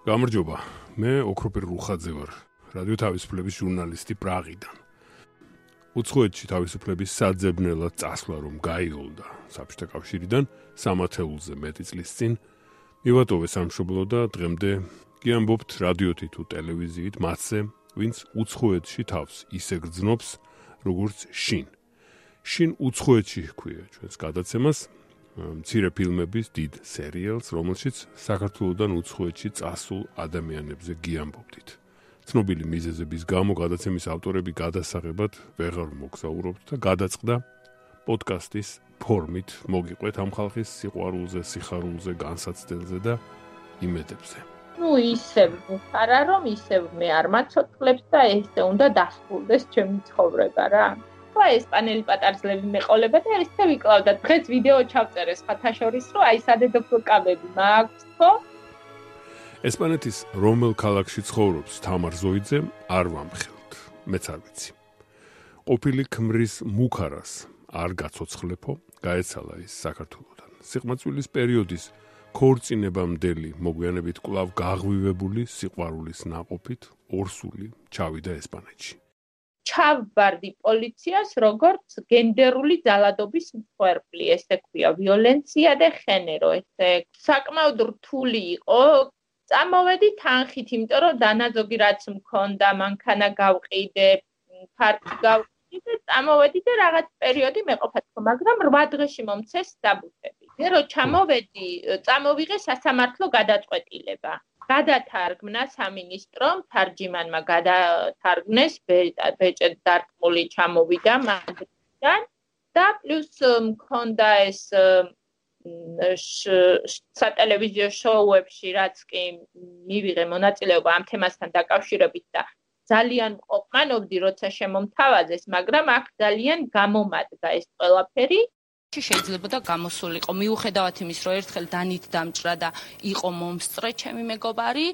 გამარჯობა. მე ოქროპერ რუხაძე ვარ, რადიო თავისუფლების ჟურნალისტი პრაღიდან. უცხოეთში თავისუფლების საძებნელად წასვლა რომ გაიოლდა საბჭოთა კავშირიდან სამათეულზე მეტი წლის წინ მივატოვე სამშობლო და დღემდე გიამბობთ რადიოთი თუ ტელევიზიით მასზე, ვინც უცხოეთში თავს ისე გრძნობს, როგორც შინ. შინ უცხოეთში ჰქვია ჩვენს გადაცემას, მცირე ფილმების დიდ სერიალს, რომელშიც საქართველოსდან უცხოეთში წასულ ადამიანებზე გიამბობდით. ცნობილი მიზეზების გამო გადაცემის ავტორები გადასაღებად ვეღარ მოგზაურობთ და გადაწყდა პოდკასტის ფორმით მოგიყვეთ ამ ხალხის სიყვარულზე, სიხარულზე, განსაცდელზე და იმედებზე. ну ისევ არა რომ ისევ მე არ მაცოცხლებს და ესე უნდა დასრულდეს ჩემი ცხოვრება რა. და ეს პანელი პატარძლები მეყოლება და ისე ვიკლავდა. დღეს ვიდეო ჩავწერე სხვათა შორის, რომ აი სადედოფლო კაბები მაქვს ხო? ესპანეთის რომელ ქალაქში ცხოვრობს თამარ ზოიძე, არ ვამხელთ. მეც არ ვიცი. ყოფილი ქმრის მუქარას არ გაცოცხლებო, გაეცალა ის საქართველოსთან. სიყმაწვილის პერიოდის ქორწინებამდელი მოგვიანებით კვლავ გაღვივებული სიყვარულის ناყოფით ორსული ჩავიდა ესპანეთში. ჩავბარდი პოლიციას როგორც გენდერული ძალადობის მსხვერპლი, ესე ქვია, ვიოლენცია და ხენერო, ესე საკმაოდ რთული იყო. წამოვედი თანხით, იმიტომ რომ დანაზოგი რაც მქონდა, მანქანა გავყიდე, ფარკი გავყიდე, წამოვედი და რაღაც პერიოდი მეყოფა თქო, მაგრამ 8 დღეში მომცეს დაბუთები. მე რო ჩამოვედი, წამოვიღე სასამართლო გადაწყვეტილება. გადათარგმნა სამინისტრომ თარჯიმანმა გადათარგმნეს ბეჭედ დარტყმული ჩამოვიდა მადრიდიდან და პლუს მქონდა ეს სატელევიზიო შოუებში რაც კი მივიღე მონაწილეობა ამ თემასთან დაკავშირებით და ძალიან ყოფმანობდი როცა შემომთავაზეს მაგრამ აქ ძალიან გამომადგა ეს ყველაფერი შეიძლება და გამოსულიყო. მიუხედავად იმის რომ ერთხელ დანით დამჭრა და იყო მომსწრე ჩემი მეგობარი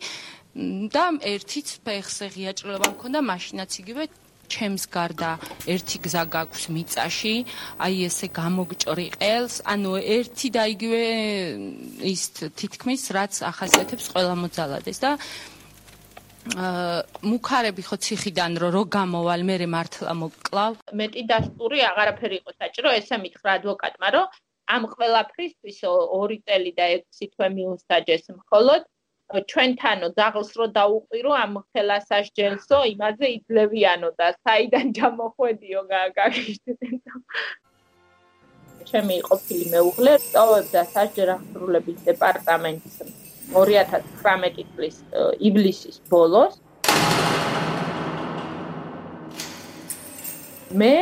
და ერთიც ფეხზე ღიაჭრება მქონდა მაშინაც იგივე ჩემს გარდა ერთი გზა გაქვს მიწაში. აი ესე გამოგჭრიყელს ანუ ერთი და იგივე ის თითქმის რაც ახასიათებს ყველა მოძალადეს და მუხარები ხო ციხიდან რო რო გამოვალ მე მართლა მოკლავ. მეტი დასტური აღარაფერი იყო საჭირო ესე მითხრა ადვოკატმა რომ ამ ყველაფრისთვის ორი წელი და 6 თვე მიუსაჯეს მხოლოდ. ჩვენთანო დაღლს რო დაუყირო ამ ხელასაშჯელსო იმაზე იძლევიანო და საიდან ჩამოხვედიო გაგიშთენო ჩემი ყოფილი მეუღლე სწავლობდა სასჯელ აღსრულების დეპარტამენტის 2019 წლის ივლისის ბოლოს მე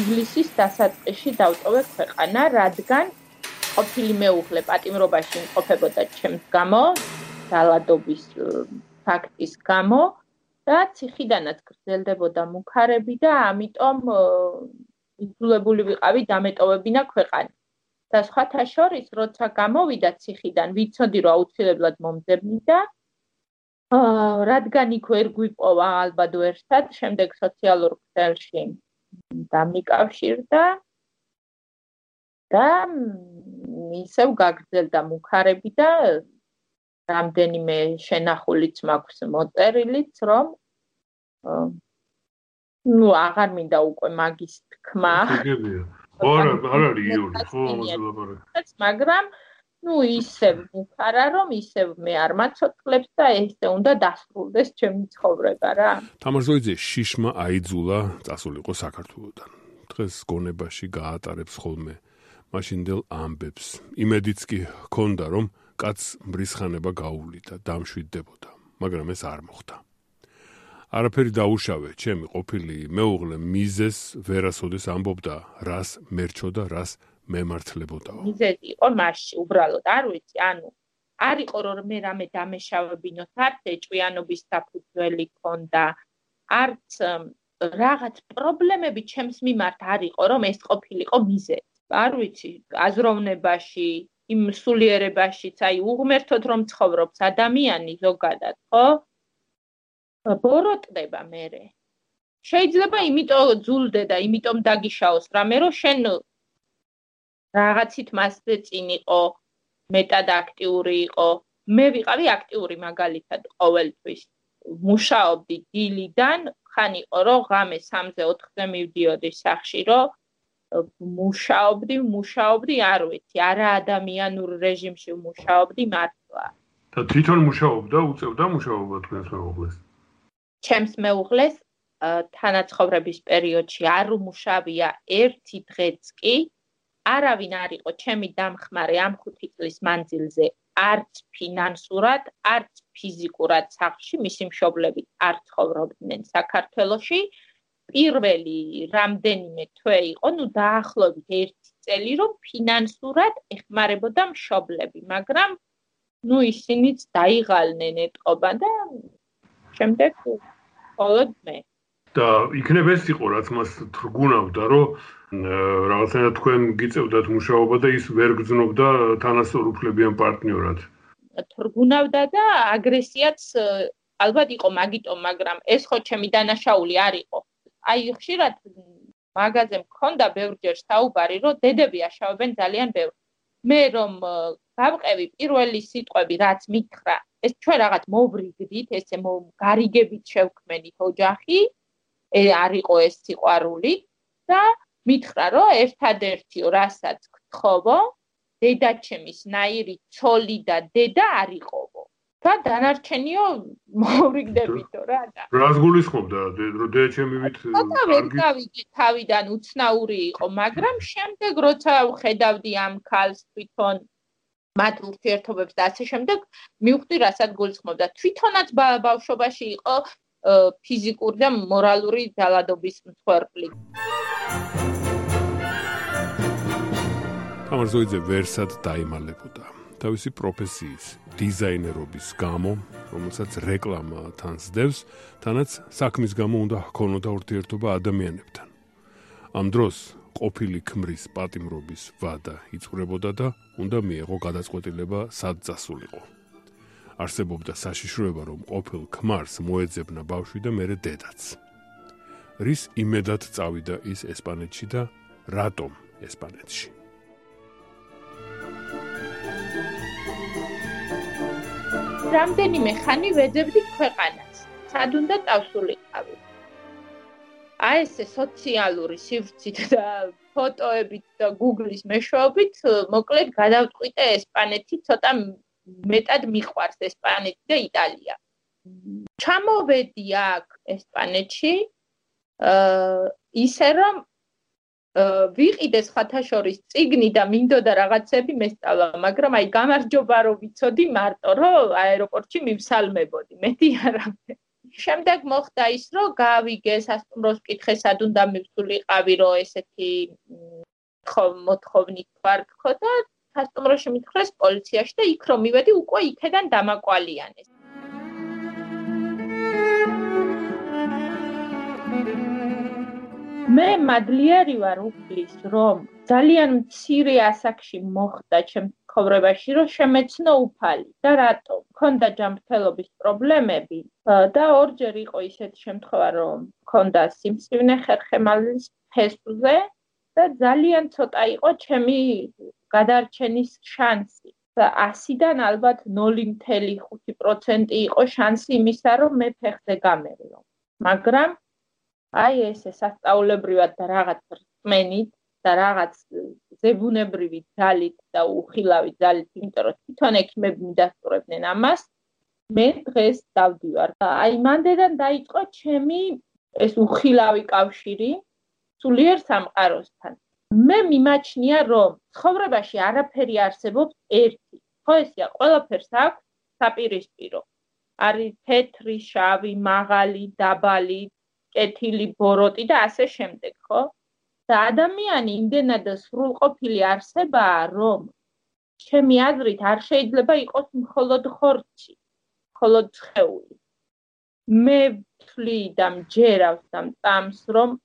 ივლისის დასაწყისში დავტოვე ქვეყანა, რადგან ყოფილი მეუღლე პატიმრობაში იმყოფებოდა ჩემს გამო, დალადობის ფაქტის გამო და ციხიდანაც გრძელდებოდა მუხარები და ამიტომ იძულებული ვიყავი დამეტოვებინა ქვეყანა. და სხვათა შორის, როცა გამოვიდა ციხიდან, ვიცოდი რომ აუცილებლად მომძებნიდა. აა, რადგან იქ ვერ გვიპოვა ალბათ ერთად, შემდეგ სოციალურ ქსელში დამიკავშირდა და ისევ გაგრძელდა მუხარები და რამდენიმე შენახულიც მაქვს მოწერილიც, რომ ნუ აღარ მინდა უკვე მაგის თქმა. გიგებია. არა, არ არის იური, ხო, ამაზე ლაპარაკი. მაგრამ ну ისევ მუხარა რომ ისევ მე არ მაცოცხლებს და ესე უნდა დასრულდეს ჩემი ცხოვრება რა. თამარზოიძე შიშმა აიძულა წასულიყო საქართველოსთან. დღეს გონებაში გაატარებს ხოლმე მაშინდელ ამბებს. იმედიც კი ჰქონდა რომ კაც მრისხანება გაუვლიდა, დამშვიდდებოდა, მაგრამ ეს არ მოხდა. არაფერი დაუშავე, ჩემი ყოფილი მეუღლე მიზეს ვერასოდეს ამბობდა, რას მერჩოდა, რას მემართლებოდაო. მიზეთი იყო მასში, უბრალოდ არ ვიცი, ანუ არ იყო რომ მე რამე დამეშავებინოთ, არც ეჭვიანობის საფუძველი ქონდა, არც რაღაც პრობლემები ჩემს მიმართ არ იყო, რომ ეს ყოფილიყო მიზეთი. არ ვიცი, აზროვნებაში, იმ სულიერებაშიც, აი უღმერთოდ რომ ცხოვრობს ადამიანი ზოგადად, ხო? ბოროტდება მერე. შეიძლება იმიტომ ძულდე და იმიტომ დაგიშაოს რამე რომ შენ რაღაცით მასზე წინ იყო, მეტად აქტიური იყო, მე ვიყავი აქტიური მაგალითად ყოველთვის. მუშაობდი დილიდან, ხან იყო რომ ღამე 3-ზე 4-ზე მივდიოდი სახში, რომ მუშაობდი, მუშაობდი, არ ვიცი, არა ადამიანურ რეჟიმში მუშაობდი მართლა. და თვითონ მუშაობდა, უწევდა მუშაობა თქვენს მეუღლეს? ჩემს მეუღლეს თანაცხოვრების პერიოდში არ უმუშავია ერთი დღეც კი. არავინ არ იყო ჩემი დამხმარე ამ 5 წლის მანძილზე, არც ფინანსურად, არც ფიზიკურად სახში, მისი მშობლები არ ცხოვრობდნენ საქართველოში. პირველი რამდენიმე თვე იყო, ну დაახლოებით ერთი წელი, რომ ფინანსურად ეხმარებოდა მშობლები, მაგრამ ну ისინიც დაიღალნენ ეთყობა და შემდეგ მხოლოდ მე. და იქნებ ეს იყო რაც მას თრგუნავდა რომ რაღაცა თქვენ გიწევდათ მუშაობა და ის ვერ გძნობდა თანასწორუფლებიან პარტნიორად. თრგუნავდა და აგრესიაც ალბათ იყო მაგიტომ მაგრამ ეს ხო ჩემი დანაშაული არ იყო. აი ხშირად მაგაზე მქონდა ბევრჯერ საუბარი რომ დედები აშავებენ ძალიან ბევრ. მე რომ გავყევი პირველი სიტყვები რაც მითხრა ეს ჩვენ რაღაც მოვრიგდით ესე გარიგებით შევქმენით ოჯახი. არ იყო ეს სიყვარული და მითხრა რომ ერთადერთი რასაც გთხოვო დედაჩემის ნაირი ცოლი და დედა არ იყოვო და დანარჩენიო მოვრიგდებითო რა და რას გულისხმობდა? დედაჩემივით კარგი თავიდან უცნაური იყო მაგრამ შემდეგ როცა ხედავდი ამ ქალს თვითონ მათ ურთიერთობებს და ასე შემდეგ მივხვდი რასაც გულისხმობდა თვითონაც ბავშვობაში იყო ფიზიკური და მორალური ძალადობის მსხვერპლი. თამარზოიძე ვერსად დაიმალებოდა თავისი პროფესიის დიზაინერობის გამო, რომელსაც რეკლამა თან სდევს, თანაც საქმის გამო უნდა ჰქონოდა ურთიერთობა ადამიანებთან. ამ დროს ყოფილი ქმრის პატიმრობის ვადა იწურებოდა და უნდა მიეღო გადაწყვეტილება სად წასულიყო. არსებობდა საშიშროება, რომ ყოფილ ქმარს მოეძებნა ბავშვი და მეორე დედაც. რის იმედად წავიდა ის ესპანეთში და რატომ ესპანეთში? რამდენიმე ხანი ვეძებდი ქვეყანას. სად უნდა წავსულიყავი? აი ეს სოციალური სივრცით და ფოტოებით და Google-ის მეშვეობით მოკლედ გადავწყვიტე ესპანეთი ცოტა მეტად მიყვარს ესპანეთი და იტალია. ჩამოვედი აქ ესპანეთში აა ისე რომ ვიყიდეს ხათაშორის ციგნი და მინდოდა რაღაცები მესწავლა, მაგრამ აი გამარჯობა რომ ვიცოდი მარტო რომ აეროპორტში მივსალმებოდი, მეტი არაფერი. შემდეგ მოხდა ის რომ გავიგე სასტუმროს კითხე სად უნდა მივსულიყავი რომ ესეთი ხო მოთხოვნით ვარ თქო და სასტუმროში მითხრეს პოლიციაში და იქ რომ მივედი უკვე იქედან დამაკვალიანეს. მე მადლიერი ვარ უფლის რომ ძალიან მცირე ასაკში მოხდა ჩემ ცხოვრებაში რომ შემეცნო უფალი და რატო? ქონდა ჯანმრთელობის პრობლემები და ორჯერ იყო ისეთი შემთხვევა რომ ქონდა სიმსივნე ხერხემალის ფესვზე და ძალიან ცოტა იყო ჩემი გადარჩენის შანსი. და 100-დან ალბათ 0.5% იყო შანსი იმისა, რომ მე ფეხზე გამერიო. მაგრამ აი ესე სასწაულებრივად და რაღაც რწმენით და რაღაც ზებუნებრივი ძალით და უხილავი ძალით, იმიტომ რომ თვითონ ექიმები მიდასტურებდნენ ამას, მე დღეს დავდივარ. აი მანდედან დაიწყო ჩემი ეს უხილავი კავშირი სულიერ სამყაროსთან. მე მიმაჩნია, რომ ცხოვრებაში არაფერი არსებობს ერთი. ხო ესია, ყველაფერს აქვს საპირისპირო. არის თეთრი, შავი, მაღალი, დაბალი, კეთილი, ბოროტი და ასე შემდეგ, ხო? და ადამიანი იმდენად სრულყოფილი არსებაა, რომ ჩემი აზრით არ შეიძლება იყოს მხოლოდ ხორცი, მხოლოდ ცხეული. მე ვთვლი და მჯერავს და მწამს, რომ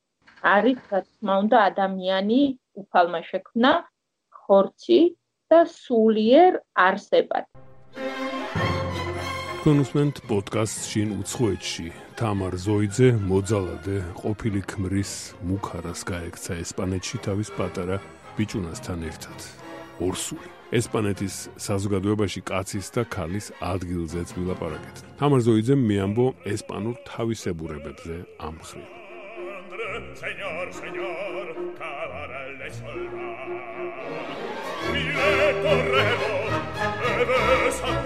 არის რა თქმა უნდა ადამიანი უფალმა შექმნა ხორცი და სულიერ არსებად. კონსმენტ პოდკასტ შინ უცხოეთში თამარ ზოიძე მოძალადე ყოფილი ქმრის მუხარას გაექცა ესპანეთში თავის პატარა ბიჭუნასთან ერთად. ორსული. ესპანეთის საზოგადოებაში კაცის და ქალის ადგილზეც ვილაპარაკეთ. თამარ ზოიძემ მიამბო ესპანურ თავისებურებებზე ამ ხრივ. Señor, señor, cavarelle solva. Mille torrero, e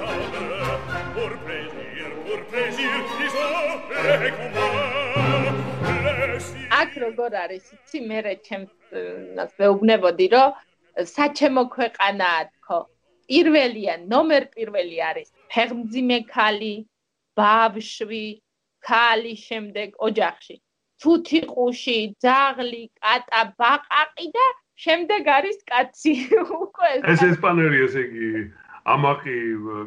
აქ როგორ არის? იცი მე რა ჩემს მეუბნებოდი რომ საჩემო ქვეყანაა თქო პირველია ნომერ პირველი არის ფეხმძიმე ქალი ბავშვი ქალი შემდეგ ოჯახში. თუთი ყუში ძაღლი კატა ბაყაყი და შემდეგ არის კაცი. უკვე ეს ესპანელი ესე იგი ამაყი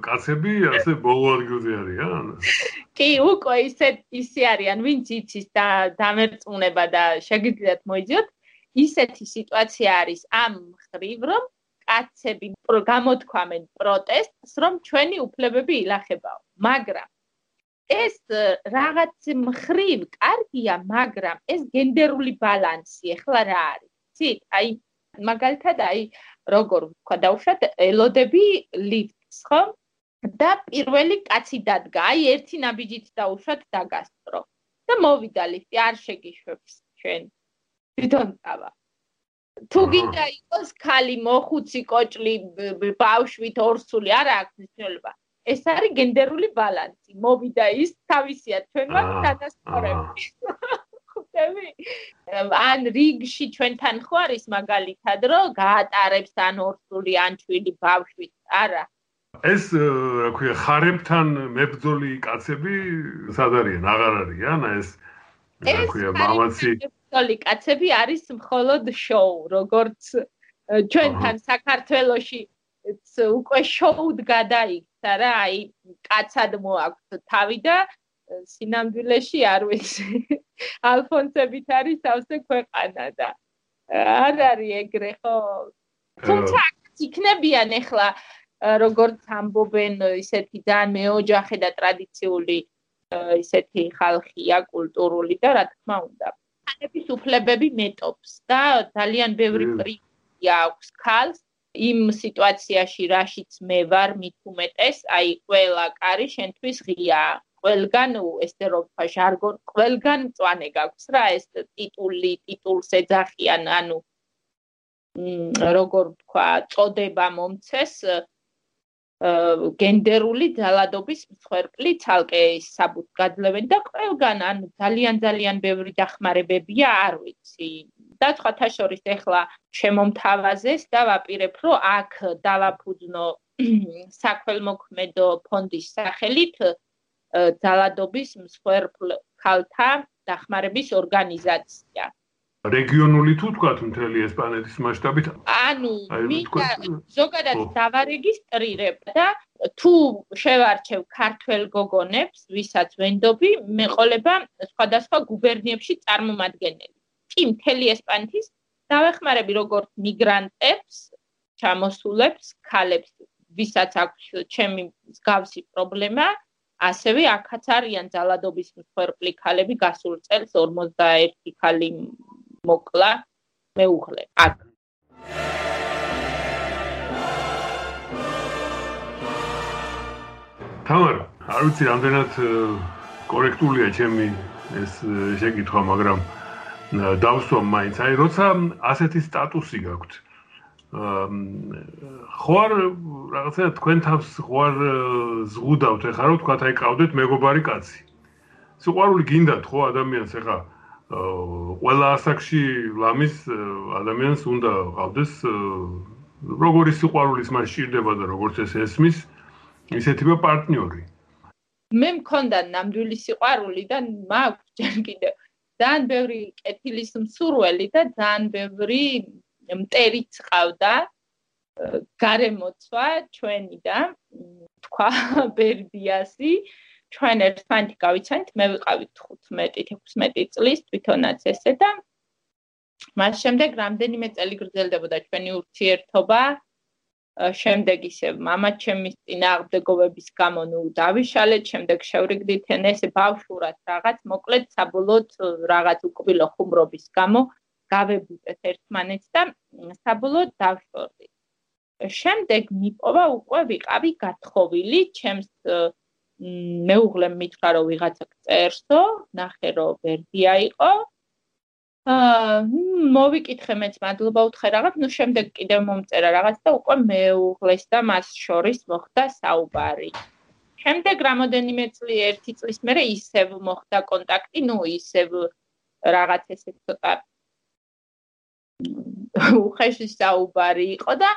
კაცები ასე ბოლო ადგილზე არიან კი უკვე ისე ისე არიან ვინც იცის და დამერწმუნება და შეგიძლიათ მოიძიოთ. ისეთი სიტუაცია არის ამ ხრივ რომ კაცები გამოთქვამენ პროტესტს რომ ჩვენი უფლებები ილახებაო. მაგრამ ეს რაღაც მხრივ კარგია მაგრამ ეს გენდერული ბალანსი ახლა რა არის? ცით აი მაგალითად აი როგორ ვქვა დაუშვათ ელოდები ლიფტს ხო და პირველი კაცი დადგა აი ერთი ნაბიჯით დაუშვათ დაგასტრო და მოვიდა ლიფტი არ შეგიშვებს ჩვენ თვითონ წავა. თუ გინდა იყოს ხალი მოხუცი კოჭლი ბავშვით ორსული არა აქვს მნიშვნელობა. ეს არის გენდერული ბალანსი. მოვიდა ის თავისია ჩვენ ვართ დადასტურებული. ხუთები ან რიგში ჩვენთან ხო არის მაგალითად რომ გაატარებს ან ორსული ან ჩვილი ბავშვით არა? ეს რა ქვია ხარებთან მებძოლი კაცები სად არიან? აღარ არიან? ეს რა ქვია მამაცი? თოლი კაცები არის მხოლოდ შოუ, როგორც ჩვენთან საქართველოში უკვე შოუდ გადაიქცა რა, აი კაცად მოაქვს თავი და სინამდვილეში არ ვიცი. ალფონსებით არის ავსე ქვეყანა და არ არის ეგრე ხო? თუმცა იქნებიან ახლა როგორც ამბობენ ისეთი ძალიან მეოჯახე და ტრადიციული ისეთი ხალხია კულტურული და რა თქმა უნდა. ხანების უფლებები მეტობს და ძალიან ბევრი პრინციპი აქვს ქალს. იმ სიტუაციაში რაშიც მე ვარ მithumetes აი ყველა კარი შენთვის ღია ყველგან ესე რომ ვთქვა ჟარგონ ყველგან მწვანე გაქვს რა ეს ტიტული ტიტულს ეძახიან ანუ როგორ ვთქვა წოდება მომცეს გენდერული ძალადობის მსხვერპლი ცალკე საბუთს გაძლევენ და ყველგან ან ძალიან ძალიან ბევრი დახმარებებია არ ვიცი. და სხვათა შორის ეხლა შემომთავაზეს და ვაპირებ რომ აქ დავაფუძნო საქველმოქმედო ფონდის სახელით ძალადობის მსხვერპლ ქალთა დახმარების ორგანიზაცია. რეგიონული თუ თქვათ მთელი ესპანეთის მასშტაბით? ანუ მინდა ზოგადად დავარეგისტრირებ და თუ შევარჩევ ქართულ გოგონებს ვისაც ვენდობი მეყოლება სხვადასხვა გუბერნიებში წარმომადგენელი. კი მთელი ესპანეთის დავეხმარები როგორც მიგრანტებს ჩამოსულებს ქალებს ვისაც აქვს ჩემი მსგავსი პრობლემა ასევე აქაც არიან ძალადობის მსხვერპლი ქალები გასულ წელს 51 ქალი მოკლა მეუღლე. აქ. თამარ არ ვიცი რამდენად კორექტულია ჩემი ეს შეკითხვა მაგრამ დავსვამ მაინც. აი როცა ასეთი სტატუსი გაქვთ ხო არ რაღაცა თქვენ თავს ხო არ ზღუდავთ ეხლა რომ თქვა აი ყავდეთ მეგობარი კაცი. სიყვარული გინდათ ხო ადამიანს ეხლა ყველა ასაკში ლამის ადამიანს უნდა ყავდეს როგორი სიყვარულის მას სჭირდება და როგორც ეს ესმის ისეთივე პარტნიორი. მე მქონდა ნამდვილი სიყვარული და მაქვს ჯერ კიდევ. ძალიან ბევრი კეთილის მსურველი და ძალიან ბევრი მტერიც ყავდა გარემოცვა ჩვენი და თქვა ბერდიასი ჩვენ ერთმანეთი გავიცანით, მე ვიყავი 15-16 წლის თვითონაც ესე და მას შემდეგ რამდენიმე წელი გრძელდებოდა ჩვენი ურთიერთობა. შემდეგ ისე мама ჩემის წინააღმდეგობების გამო ნუ დავიშალეთ, შემდეგ შევრიგდით ესე ბავშვურად რაღაც, მოკლედ საბოლოოდ რაღაც უკბილო ხუმრობის გამო გავებუტეთ ერთმანეთს და საბოლოოდ დავშორდით. შემდეგ მიპოვა უკვე ვიყავი გათხოვილი, ჩემს მეუღლემ მითხრა რომ ვიღაცა წერსო, ნახე რომ ვერდია იყო. აა მოვიკითხე მეც მადლობა უთხრე რაღაც, ნუ შემდეგ კიდევ მომწერა რაღაც და უკვე მეუღლეს და მას შორის მოხდა საუბარი. შემდეგ რამოდენიმე წელი, ერთი წლის მერე ისევ მოხდა კონტაქტი, ნუ ისევ რაღაც ესე ცოტა უხეში საუბარი იყო და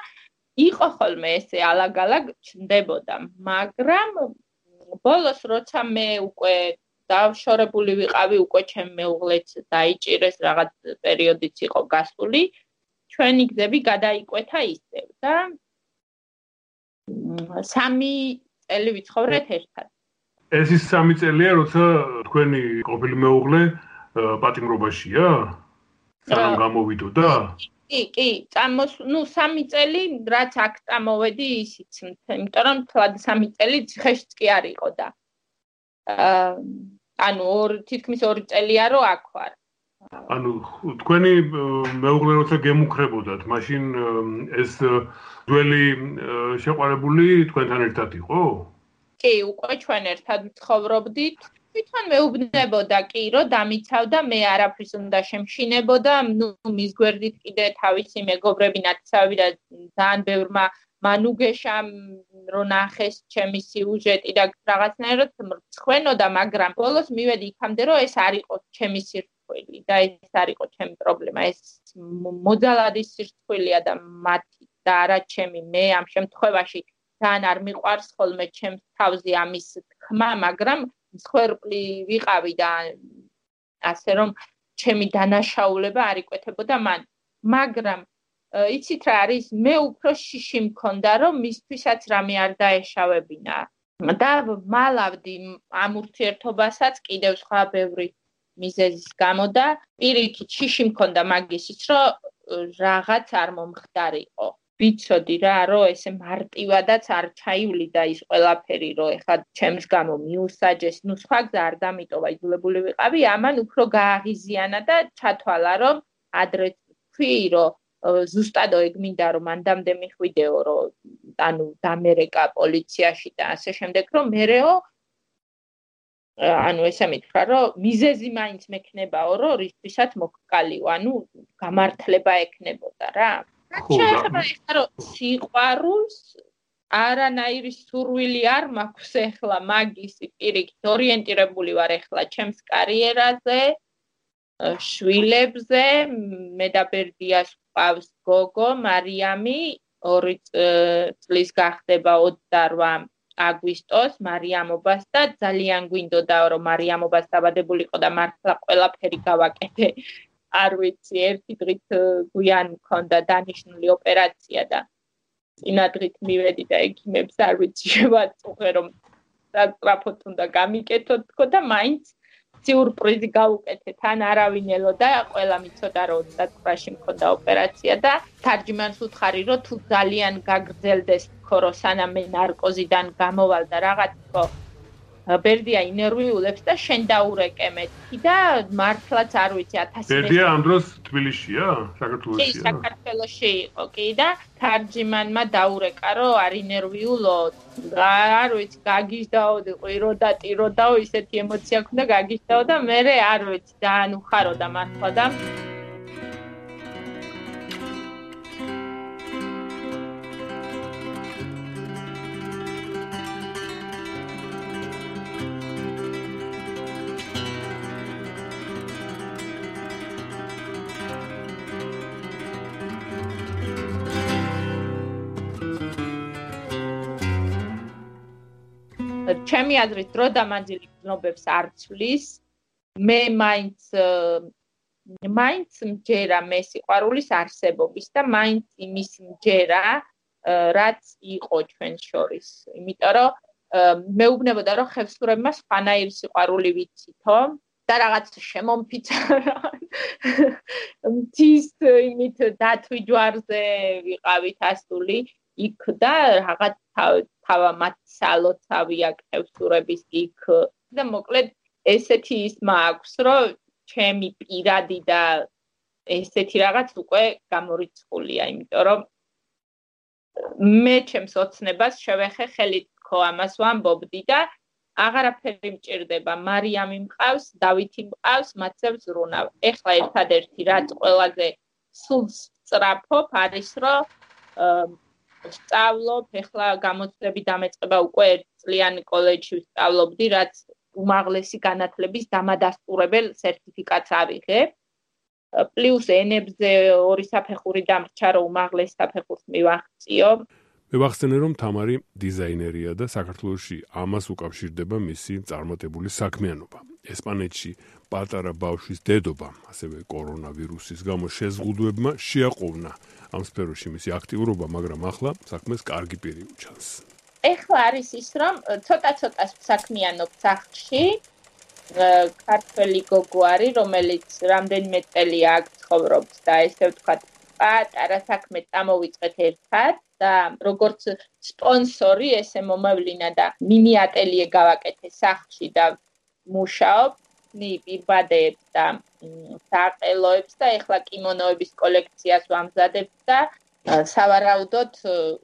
იყო ხოლმე ესე ალაგ-ალაგ ჩნდებოდა, მაგრამ ბოლოს როცა მე უკვე დავშორებული ვიყავი, უკვე ჩემ მეუღლეც დაიჭირეს რაღაც პერიოდიც იყო გასული, ჩვენი გზები გადაიკვეთა ისევ და სამი წელი ვიცხოვრეთ ერთად. ეს ის სამი წელია, როცა თქვენი ყოფილი მეუღლე პატიმრობაშია? სამ გამოვიდოდა? კი, კი, წამოს, ну, 3 წელი რაც აქ წამოვედი, ისიც, იმიტომ რომ თლად 3 წელი ციხეშიც კი არ იყო და აა ანუ ორ თითქმის 2 წელია რომ აქ ვარ. ანუ თქვენი მეუღლე როცა გემუქრებოდათ, მაშინ ეს ძველი შეყარებული თქვენთან ერთად იყო? კი, უკვე ჩვენ ერთად ცხოვრობდით. თვითონ მეუბნებოდა კი რომ დამიცავდა მე არაფრის უნდა შემშინებოდა ნუ მის გვერდით კიდე თავისი მეგობრები ნაცავი და ძალიან ბევრმა მანუგეშა რო ნახეს ჩემი სიუჟეტი და რაღაცნაირად მრცხვენოდა მაგრამ ბოლოს მივედი იქამდე რომ ეს არ იყო ჩემი სირთული და ეს არ იყო ჩემი პრობლემა. ეს მოძალადი სირთულეა და მათი და არა ჩემი. მე ამ შემთხვევაში ძალიან არ მიყვარს ხოლმე ჩემს თავზე ამის თქმა მაგრამ მსხვერპლი ვიყავი და ასე რომ ჩემი დანაშაულება არ იკვეთებოდა მან. მაგრამ იცით რა არის მე უფრო შიში მქონდა რომ მისთვისაც რამე არ დაეშავებინა. და მალავდი ამ ურთიერთობასაც კიდევ სხვა ბევრი მიზეზის გამო და პირიქით შიში მქონდა მაგისიც რომ რაღაც არ მომხდარიყო ვიცოდი რა რომ ესე მარტივადაც არ ჩაივლიდა ის ყველაფერი რომ ეხლა ჩემს გამო მიუსაჯეს. ნუ სხვა გზა არ დამიტოვა იძულებული ვიყავი ამან უფრო გააღიზიანა და ჩათვალა რომ ადრე თქვი რომ ზუსტად ეგ მინდა რომ მანდამდე მიხვიდეო რომ ანუ დამერეკა პოლიციაში და ასე შემდეგ რომ მერეო ანუ ესე მითხრა რომ მიზეზი მაინც მექნებაო რომ რისთვისაც მოკკალიო ანუ გამართლება ექნებოდა რა შეიძლება ეხლა რომ სიყვარულს არანაირი სურვილი არ მაქვს ეხლა მაგის პირიქით ორიენტირებული ვარ ეხლა ჩემს კარიერაზე შვილებზე მე და ბერდიას ყავს გოგო მარიამი ორი წლის გახდება 28 აგვისტოს მარიამობას და ძალიან გვინდოდა რომ მარიამობას დაბადებულიყო და მართლა ყველაფერი გავაკეთე არ ვიცი, ერთი დღით გვიან მქონდა დანიშნული ოპერაცია და წინა დღით მივედი და ექიმებს არ ვიცი შევაწუხე რომ საკრაფოთ უნდა გამიკეთოთ თქო და მაინც სიურპრიზი გავუკეთე თან არავინ ელოდა ყველა მიცოდა რომ 29-ში მქონდა ოპერაცია და თარჯიმანს უთხარი რომ თუ ძალიან გაგრძელდეს თქო რომ სანამ მე ნარკოზიდან გამოვალ და რაღაც თქო ბერდია ინერვიულებს და შენ დაურეკე მეთქი და მართლაც არ ვიცი 1000 ბერდია ამ დროს თბილისშია საქართველოსია. კი საქართველოსში იყო კი და თარჯიმანმა დაურეკა რომ არ ინერვიულო არ ვიცი გაგიჟდაო ყვირო და ტირო დაო ისეთი ემოცია ქონდა გაგიჟდაო და მე არ ვიცი ძალიან უხარო და მართლა და ჩემი აზრით დრო დამანძილი გზნობებს არ ცვლის. მე მაინც მაინც მჯერა მე სიყვარულის არსებობის და მაინც იმის მჯერა რაც იყო ჩვენ შორის. იმიტომ რომ მეუბნებოდა რომ ხევსურებმა სხვანაირი სიყვარული ვიცითო და რაღაც შემომფიცარა მთის იმით დათვი ჯვარზე ვიყავით ასული იქ და რაღაც თავა მათ სალოცავი აკეთებს იქ. და მოკლედ ესეთი ის მაქვს რომ ჩემი პირადი და ესეთი რაღაც უკვე გამორიცხულია იმიტომ რომ მე ჩემს ოცნებას შევეხე ხელით თქო ამას ვამბობდი და აღარაფერი მჭირდება მარიამი მყავს დავითი მყავს მათზე ზრუნავ ეხლა ერთადერთი რაც ყველაზე სულს წრაფობ არის რომ სწავლობ ეხლა გამოცდები დამეწყება უკვე ერთწლიანი კოლეჯში ვსწავლობდი რაც უმაღლესი განათლების დამადასტურებელ სერტიფიკატს ავიღებ პლუს ენებზე ორი საფეხური დამრჩა რომ უმაღლეს საფეხურს მივახციო. მე ვახსენე რომ თამარი დიზაინერია და საქართველოსში ამას უკავშირდება მისი წარმატებული საქმიანობა ესპანეთში პატარა ბავშვის დედობა ასევე კორონავირუსის გამო შეზღუდვებმა შეაყოვნა. ამ სფეროში მისი აქტიურობა მაგრამ ახლა საქმეს კარგი პირი უჩანს. ეხლა არის ის რომ ცოტა-ცოტა საქმიანობ სახლში ქართველი გოგო არის, რომელიც რამდენიმე წელია აქ ცხოვრობს და ესე ვთქვათ, პატარა საქმე წამოვიწყეთ ერთად და როგორც სპონსორი ესე მომავლინა და მინი ატელიე გავაკეთე სახლში და მუშაობ ნი პირბადებს და საყელოებს და ეხლა კიმონოების კოლექციას ვამზადებ და სავარაუდოდ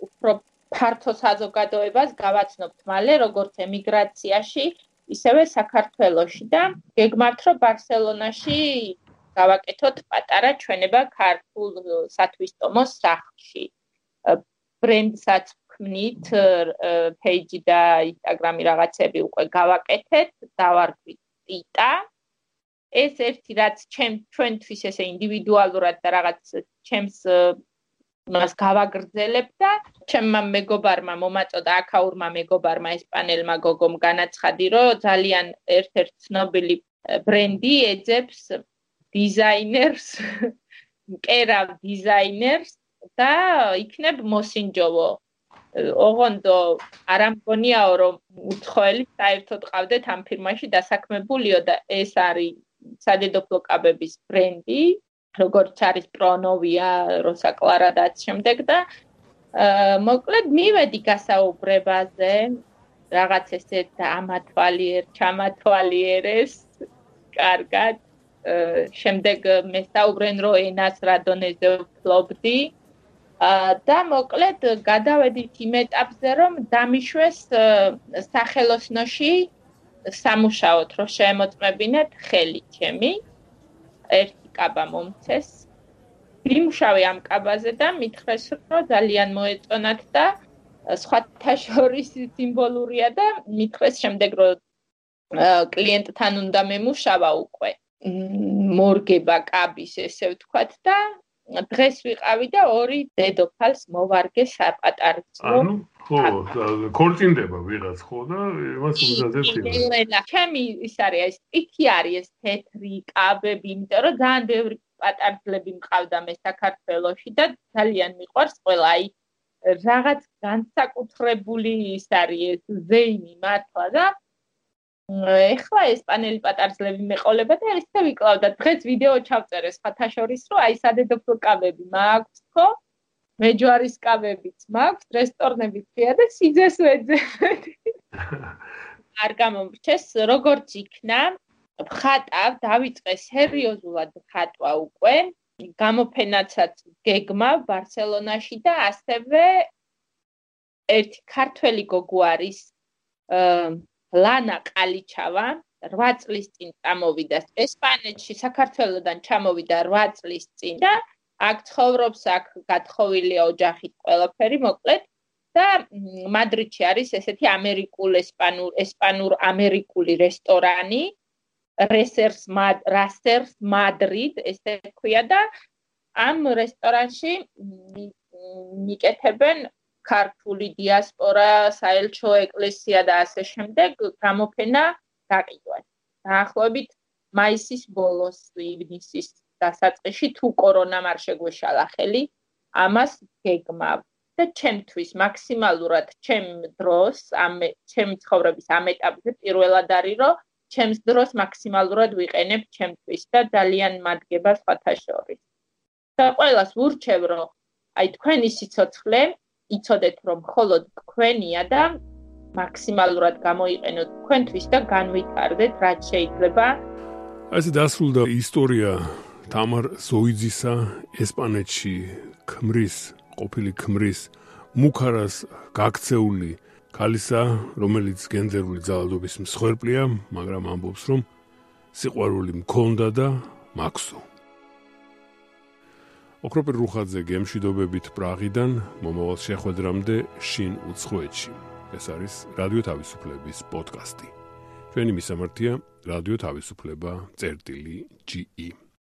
უფრო ფართო საზოგადოებას გავაცნობთ მალე როგორც ემიგრაციაში ისევე საქართველოში და გეგმართ რომ ბარსელონაში გავაკეთოთ პატარა ჩვენება ქართულ სათვისტომოს სახლში. ბრენდსაც ვქმნით, პეიჯი და ინსტაგრამი რაღაცები უკვე გავაკეთეთ, დავარქვით ტიტა. ეს ერთი რაც ჩემ ჩვენთვის ესე ინდივიდუალურად და რაღაც ჩემს მას გავაგრძელებ და ჩემმა მეგობარმა მომაწოდა აკაურმა მეგობარმა ესპანელმა გოგომ განაცხადი რომ ძალიან ერთ-ერთ ცნობილი ბრენდი ეძებს დიზაინერს კერავ დიზაინერს და იქნებ მოსინჯოვო ოღონდ არ ამგონიაო რომ უცხოელი საერთოდ ყავდეთ ამ ფირმაში დასაქმებულიო და ეს არის სადედოფლო კაბების ბრენდი როგორც არის პრონოვია, როსა კლარა და შემდეგ და მოკლედ მივედი გასაუბრებაზე რაღაც ესე ამათვალიერ, ჩამათვალიერეს კარგად შემდეგ მე საუბრენ რომ ენას რა დონეზე ვფლობდი და მოკლედ გადავედით იმ ეტაპზე რომ დამიშვეს სახელოსნოში სამუშაოთ რომ შემოწმებინეთ ხელი ჩემი ერთ კაბა მომცეს. ვიმშავე ამ კაბაზე და მითხრეს, რომ ძალიან მოეწონათ და სხვათა შორის სიმბოლურია და მითხრეს შემდეგ, რომ კლიენტთან უნდა მემუშავა უკვე. მორგება კაბის, ესე ვთქვათ და დღეს ვიყავი და ორი დედოფალს მოვარგე საპატარცო. ანუ ხო, ქორწინდება ვიღაც ხო და იმას იმენა. ჩემი ის არის ეს პიკი არის ეს თეთრი კაბები, იმიტომ რომ ძალიან ბევრი პატარძლები მყავდა მე საქართველოში და ძალიან მიყვარს ყველა აი რაღაც განსაკუთრებული ის არის ეს ზეიმი მართლა და ეხლა ესპანელი პატარძლები მეყოლება და ისე ვიკლავდა დღეს ვიდეო ჩავწერე სხვათა შორის რომ აი სადედოფლო კაბები მაქვს ხო? მეჯვარის კაბებიც მაქვს რესტორნებიც ხია და სიძეს ვეძებ არ გამომრჩეს როგორც იქნა ხატავ დავიწყე სერიოზულად ხატვა უკვე. გამოფენაცაც გეგმა ბარსელონაში და ასევე ერთი ქართველი გოგო არის ლანა ყალიჩავა 8 წლის წინ წამოვიდა ესპანეთში საქართველოსდან ჩამოვიდა 8 წლის წინ და აქ ცხოვრობს აქ გათხოვილია ოჯახით ყველაფერი მოკლედ და მადრიდში არის ესეთი ამერიკულ ესპანურ ესპანურ ამერიკული რესტორანი რესერს მად რასერს მადრიდ ესე ქვია და ამ რესტორანში მიკეთებენ ქართული დიასპორა, საელჩო ეკლესია და ასე შემდეგ გამოფენა გაყიდვას. დაახლოებით მაისის ბოლოს, ივნისის დასაწყისში თუ კორონამ არ შეგვეშალა ხელი, ამას გეგმავ და ჩემთვის მაქსიმალურად ჩემ დროს, ამ ჩემ ცხოვრების ამ ეტაპზე პირველად არის, რომ ჩემს დროს მაქსიმალურად ვიყენებ ჩემთვის და ძალიან მადგება სხვათა შორის. და ყველას ვურჩევ, რომ აი თქვენი სიცოცხლე იცოდეთ რომ მხოლოდ თქვენია და მაქსიმალურად გამოიყენოთ თქვენთვის და განვითარდეთ რაც შეიძლება. ასე დასრულდა ისტორია თამარ ზოიძისა ესპანეთში ქმრის ყოფილი ქმრის მუქარას გაქცეული ქალისა, რომელიც გენდერული ძალადობის მსხვერპლია, მაგრამ ამბობს, რომ სიყვარული მქონდა და მაქსო. ოქროპერ რუხაძე გემშვიდობებით პრაღიდან მომავალ შეხვედრამდე შინ უცხოეთში. ეს არის რადიო თავისუფლების პოდკასტი. ჩვენი მისამართია რადიო თავისუფლება წერტილი GE.